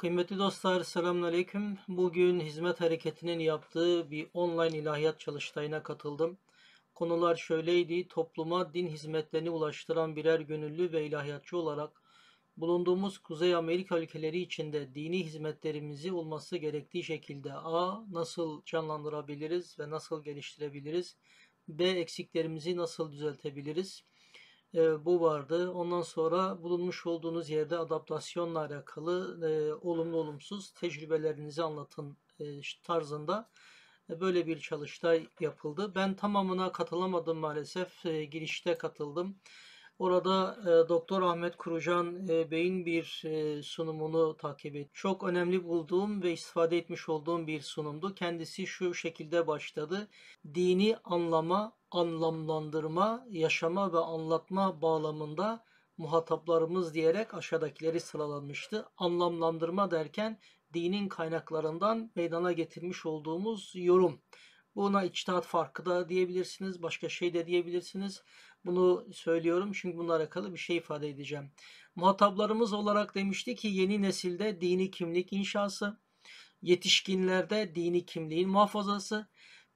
Kıymetli dostlar, selamünaleyküm. Bugün Hizmet Hareketi'nin yaptığı bir online ilahiyat çalıştayına katıldım. Konular şöyleydi, topluma din hizmetlerini ulaştıran birer gönüllü ve ilahiyatçı olarak bulunduğumuz Kuzey Amerika ülkeleri içinde dini hizmetlerimizi olması gerektiği şekilde A. Nasıl canlandırabiliriz ve nasıl geliştirebiliriz? B. Eksiklerimizi nasıl düzeltebiliriz? E, bu vardı. Ondan sonra bulunmuş olduğunuz yerde adaptasyonla alakalı e, olumlu olumsuz tecrübelerinizi anlatın e, tarzında e, böyle bir çalıştay yapıldı. Ben tamamına katılamadım maalesef. E, girişte katıldım. Orada e, Doktor Ahmet Kurucan e, Bey'in bir e, sunumunu takip ettim. Çok önemli bulduğum ve istifade etmiş olduğum bir sunumdu. Kendisi şu şekilde başladı. Dini anlama, anlamlandırma, yaşama ve anlatma bağlamında muhataplarımız diyerek aşağıdakileri sıralanmıştı. Anlamlandırma derken dinin kaynaklarından meydana getirmiş olduğumuz yorum. Buna içtihat farkı da diyebilirsiniz, başka şey de diyebilirsiniz. Bunu söylüyorum çünkü bununla alakalı bir şey ifade edeceğim. Muhataplarımız olarak demişti ki yeni nesilde dini kimlik inşası, yetişkinlerde dini kimliğin muhafazası,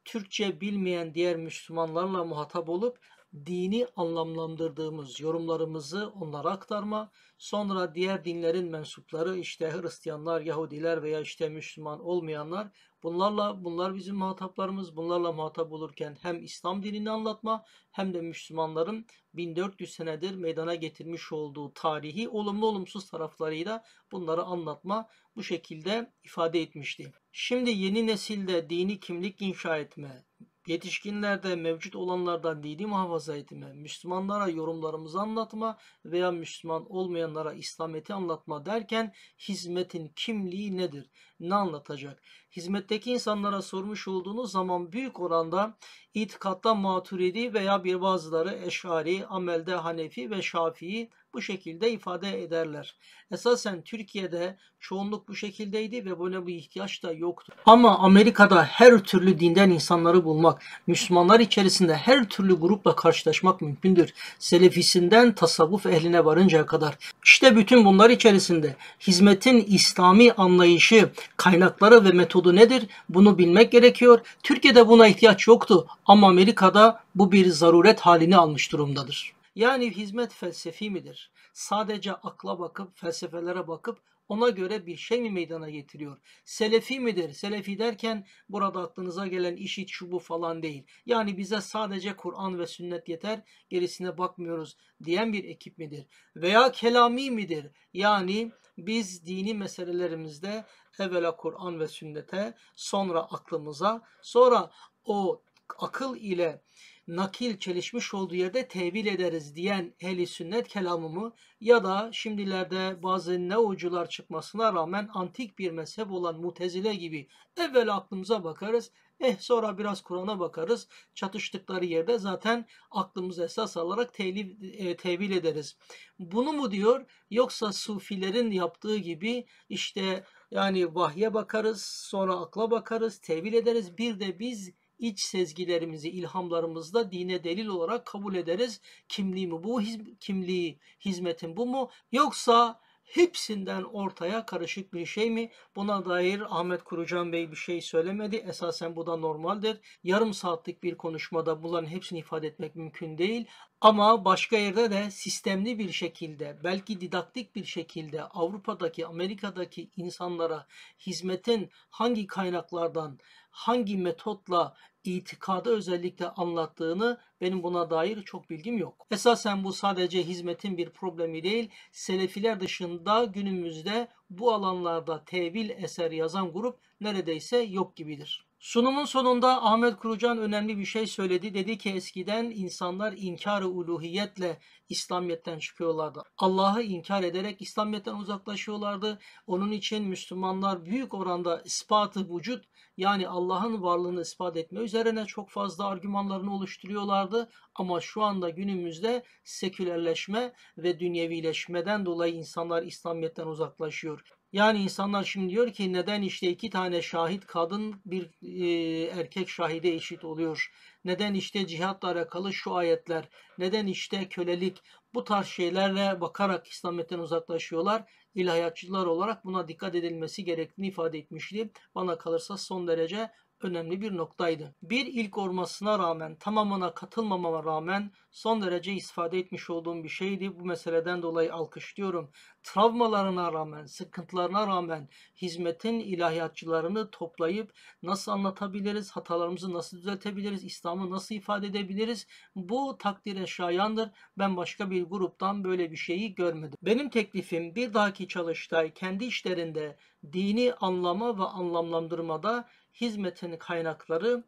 Türkçe bilmeyen diğer Müslümanlarla muhatap olup dini anlamlandırdığımız yorumlarımızı onlara aktarma, sonra diğer dinlerin mensupları işte Hristiyanlar, Yahudiler veya işte Müslüman olmayanlar bunlarla bunlar bizim muhataplarımız. Bunlarla muhatap olurken hem İslam dinini anlatma hem de Müslümanların 1400 senedir meydana getirmiş olduğu tarihi olumlu olumsuz taraflarıyla bunları anlatma bu şekilde ifade etmişti. Şimdi yeni nesilde dini kimlik inşa etme, yetişkinlerde mevcut olanlardan dini muhafaza etme, Müslümanlara yorumlarımızı anlatma veya Müslüman olmayanlara İslamiyet'i anlatma derken hizmetin kimliği nedir? Ne anlatacak? Hizmetteki insanlara sormuş olduğunuz zaman büyük oranda itikatta maturidi veya bir bazıları eşari, amelde hanefi ve şafii bu şekilde ifade ederler. Esasen Türkiye'de çoğunluk bu şekildeydi ve böyle bir ihtiyaç da yoktu. Ama Amerika'da her türlü dinden insanları bulmak, Müslümanlar içerisinde her türlü grupla karşılaşmak mümkündür. Selefisinden tasavvuf ehline varıncaya kadar. İşte bütün bunlar içerisinde hizmetin İslami anlayışı, kaynakları ve metodu nedir? Bunu bilmek gerekiyor. Türkiye'de buna ihtiyaç yoktu ama Amerika'da bu bir zaruret halini almış durumdadır. Yani hizmet felsefi midir? Sadece akla bakıp, felsefelere bakıp ona göre bir şey mi meydana getiriyor? Selefi midir? Selefi derken burada aklınıza gelen işit şu bu falan değil. Yani bize sadece Kur'an ve sünnet yeter, gerisine bakmıyoruz diyen bir ekip midir? Veya kelami midir? Yani biz dini meselelerimizde evvela Kur'an ve sünnete, sonra aklımıza, sonra o akıl ile nakil çelişmiş olduğu yerde tevil ederiz diyen ehli sünnet kelamımı ya da şimdilerde bazı neocular çıkmasına rağmen antik bir mezhep olan mutezile gibi evvel aklımıza bakarız Eh sonra biraz Kur'an'a bakarız. Çatıştıkları yerde zaten aklımızı esas alarak tevil, e, tevil ederiz. Bunu mu diyor yoksa sufilerin yaptığı gibi işte yani vahye bakarız sonra akla bakarız tevil ederiz bir de biz iç sezgilerimizi, ilhamlarımızda dine delil olarak kabul ederiz. Kimliği mi bu? Hiz, kimliği, hizmetin bu mu? Yoksa hepsinden ortaya karışık bir şey mi? Buna dair Ahmet Kurucan Bey bir şey söylemedi. Esasen bu da normaldir. Yarım saatlik bir konuşmada bunların hepsini ifade etmek mümkün değil. Ama başka yerde de sistemli bir şekilde, belki didaktik bir şekilde Avrupa'daki, Amerika'daki insanlara hizmetin hangi kaynaklardan, hangi metotla itikadı özellikle anlattığını benim buna dair çok bilgim yok. Esasen bu sadece hizmetin bir problemi değil, Selefiler dışında günümüzde bu alanlarda tevil eser yazan grup neredeyse yok gibidir. Sunumun sonunda Ahmet Kurucan önemli bir şey söyledi. Dedi ki eskiden insanlar inkar-ı uluhiyetle İslamiyet'ten çıkıyorlardı. Allah'ı inkar ederek İslamiyet'ten uzaklaşıyorlardı. Onun için Müslümanlar büyük oranda ispatı vücut yani Allah'ın varlığını ispat etme üzerine çok fazla argümanlarını oluşturuyorlardı. Ama şu anda günümüzde sekülerleşme ve dünyevileşmeden dolayı insanlar İslamiyet'ten uzaklaşıyor. Yani insanlar şimdi diyor ki neden işte iki tane şahit kadın bir e, erkek şahide eşit oluyor? Neden işte cihatla alakalı şu ayetler? Neden işte kölelik? Bu tarz şeylerle bakarak İslamiyet'ten uzaklaşıyorlar. İlahiyatçılar olarak buna dikkat edilmesi gerektiğini ifade etmişti. Bana kalırsa son derece önemli bir noktaydı. Bir ilk olmasına rağmen, tamamına katılmamama rağmen son derece istifade etmiş olduğum bir şeydi. Bu meseleden dolayı alkışlıyorum. Travmalarına rağmen, sıkıntılarına rağmen hizmetin ilahiyatçılarını toplayıp nasıl anlatabiliriz, hatalarımızı nasıl düzeltebiliriz, İslam'ı nasıl ifade edebiliriz? Bu takdire şayandır. Ben başka bir gruptan böyle bir şeyi görmedim. Benim teklifim bir dahaki çalıştay kendi işlerinde dini anlama ve anlamlandırmada hizmetin kaynakları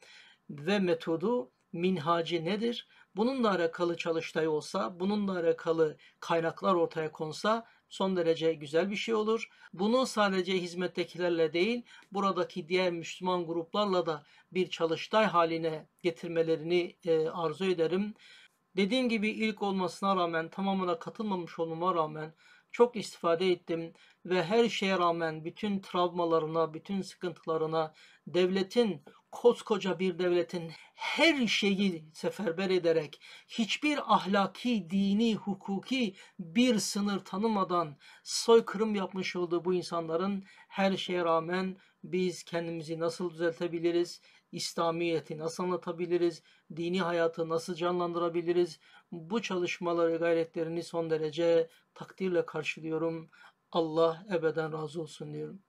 ve metodu minhacı nedir? Bununla alakalı çalıştay olsa, bununla alakalı kaynaklar ortaya konsa son derece güzel bir şey olur. Bunu sadece hizmettekilerle değil, buradaki diğer Müslüman gruplarla da bir çalıştay haline getirmelerini e, arzu ederim. Dediğim gibi ilk olmasına rağmen, tamamına katılmamış olmama rağmen çok istifade ettim ve her şeye rağmen bütün travmalarına, bütün sıkıntılarına devletin, koskoca bir devletin her şeyi seferber ederek hiçbir ahlaki, dini, hukuki bir sınır tanımadan soykırım yapmış olduğu bu insanların her şeye rağmen biz kendimizi nasıl düzeltebiliriz? İslamiyet'i nasıl anlatabiliriz? Dini hayatı nasıl canlandırabiliriz? Bu çalışmaları, gayretlerini son derece takdirle karşılıyorum. Allah ebeden razı olsun diyorum.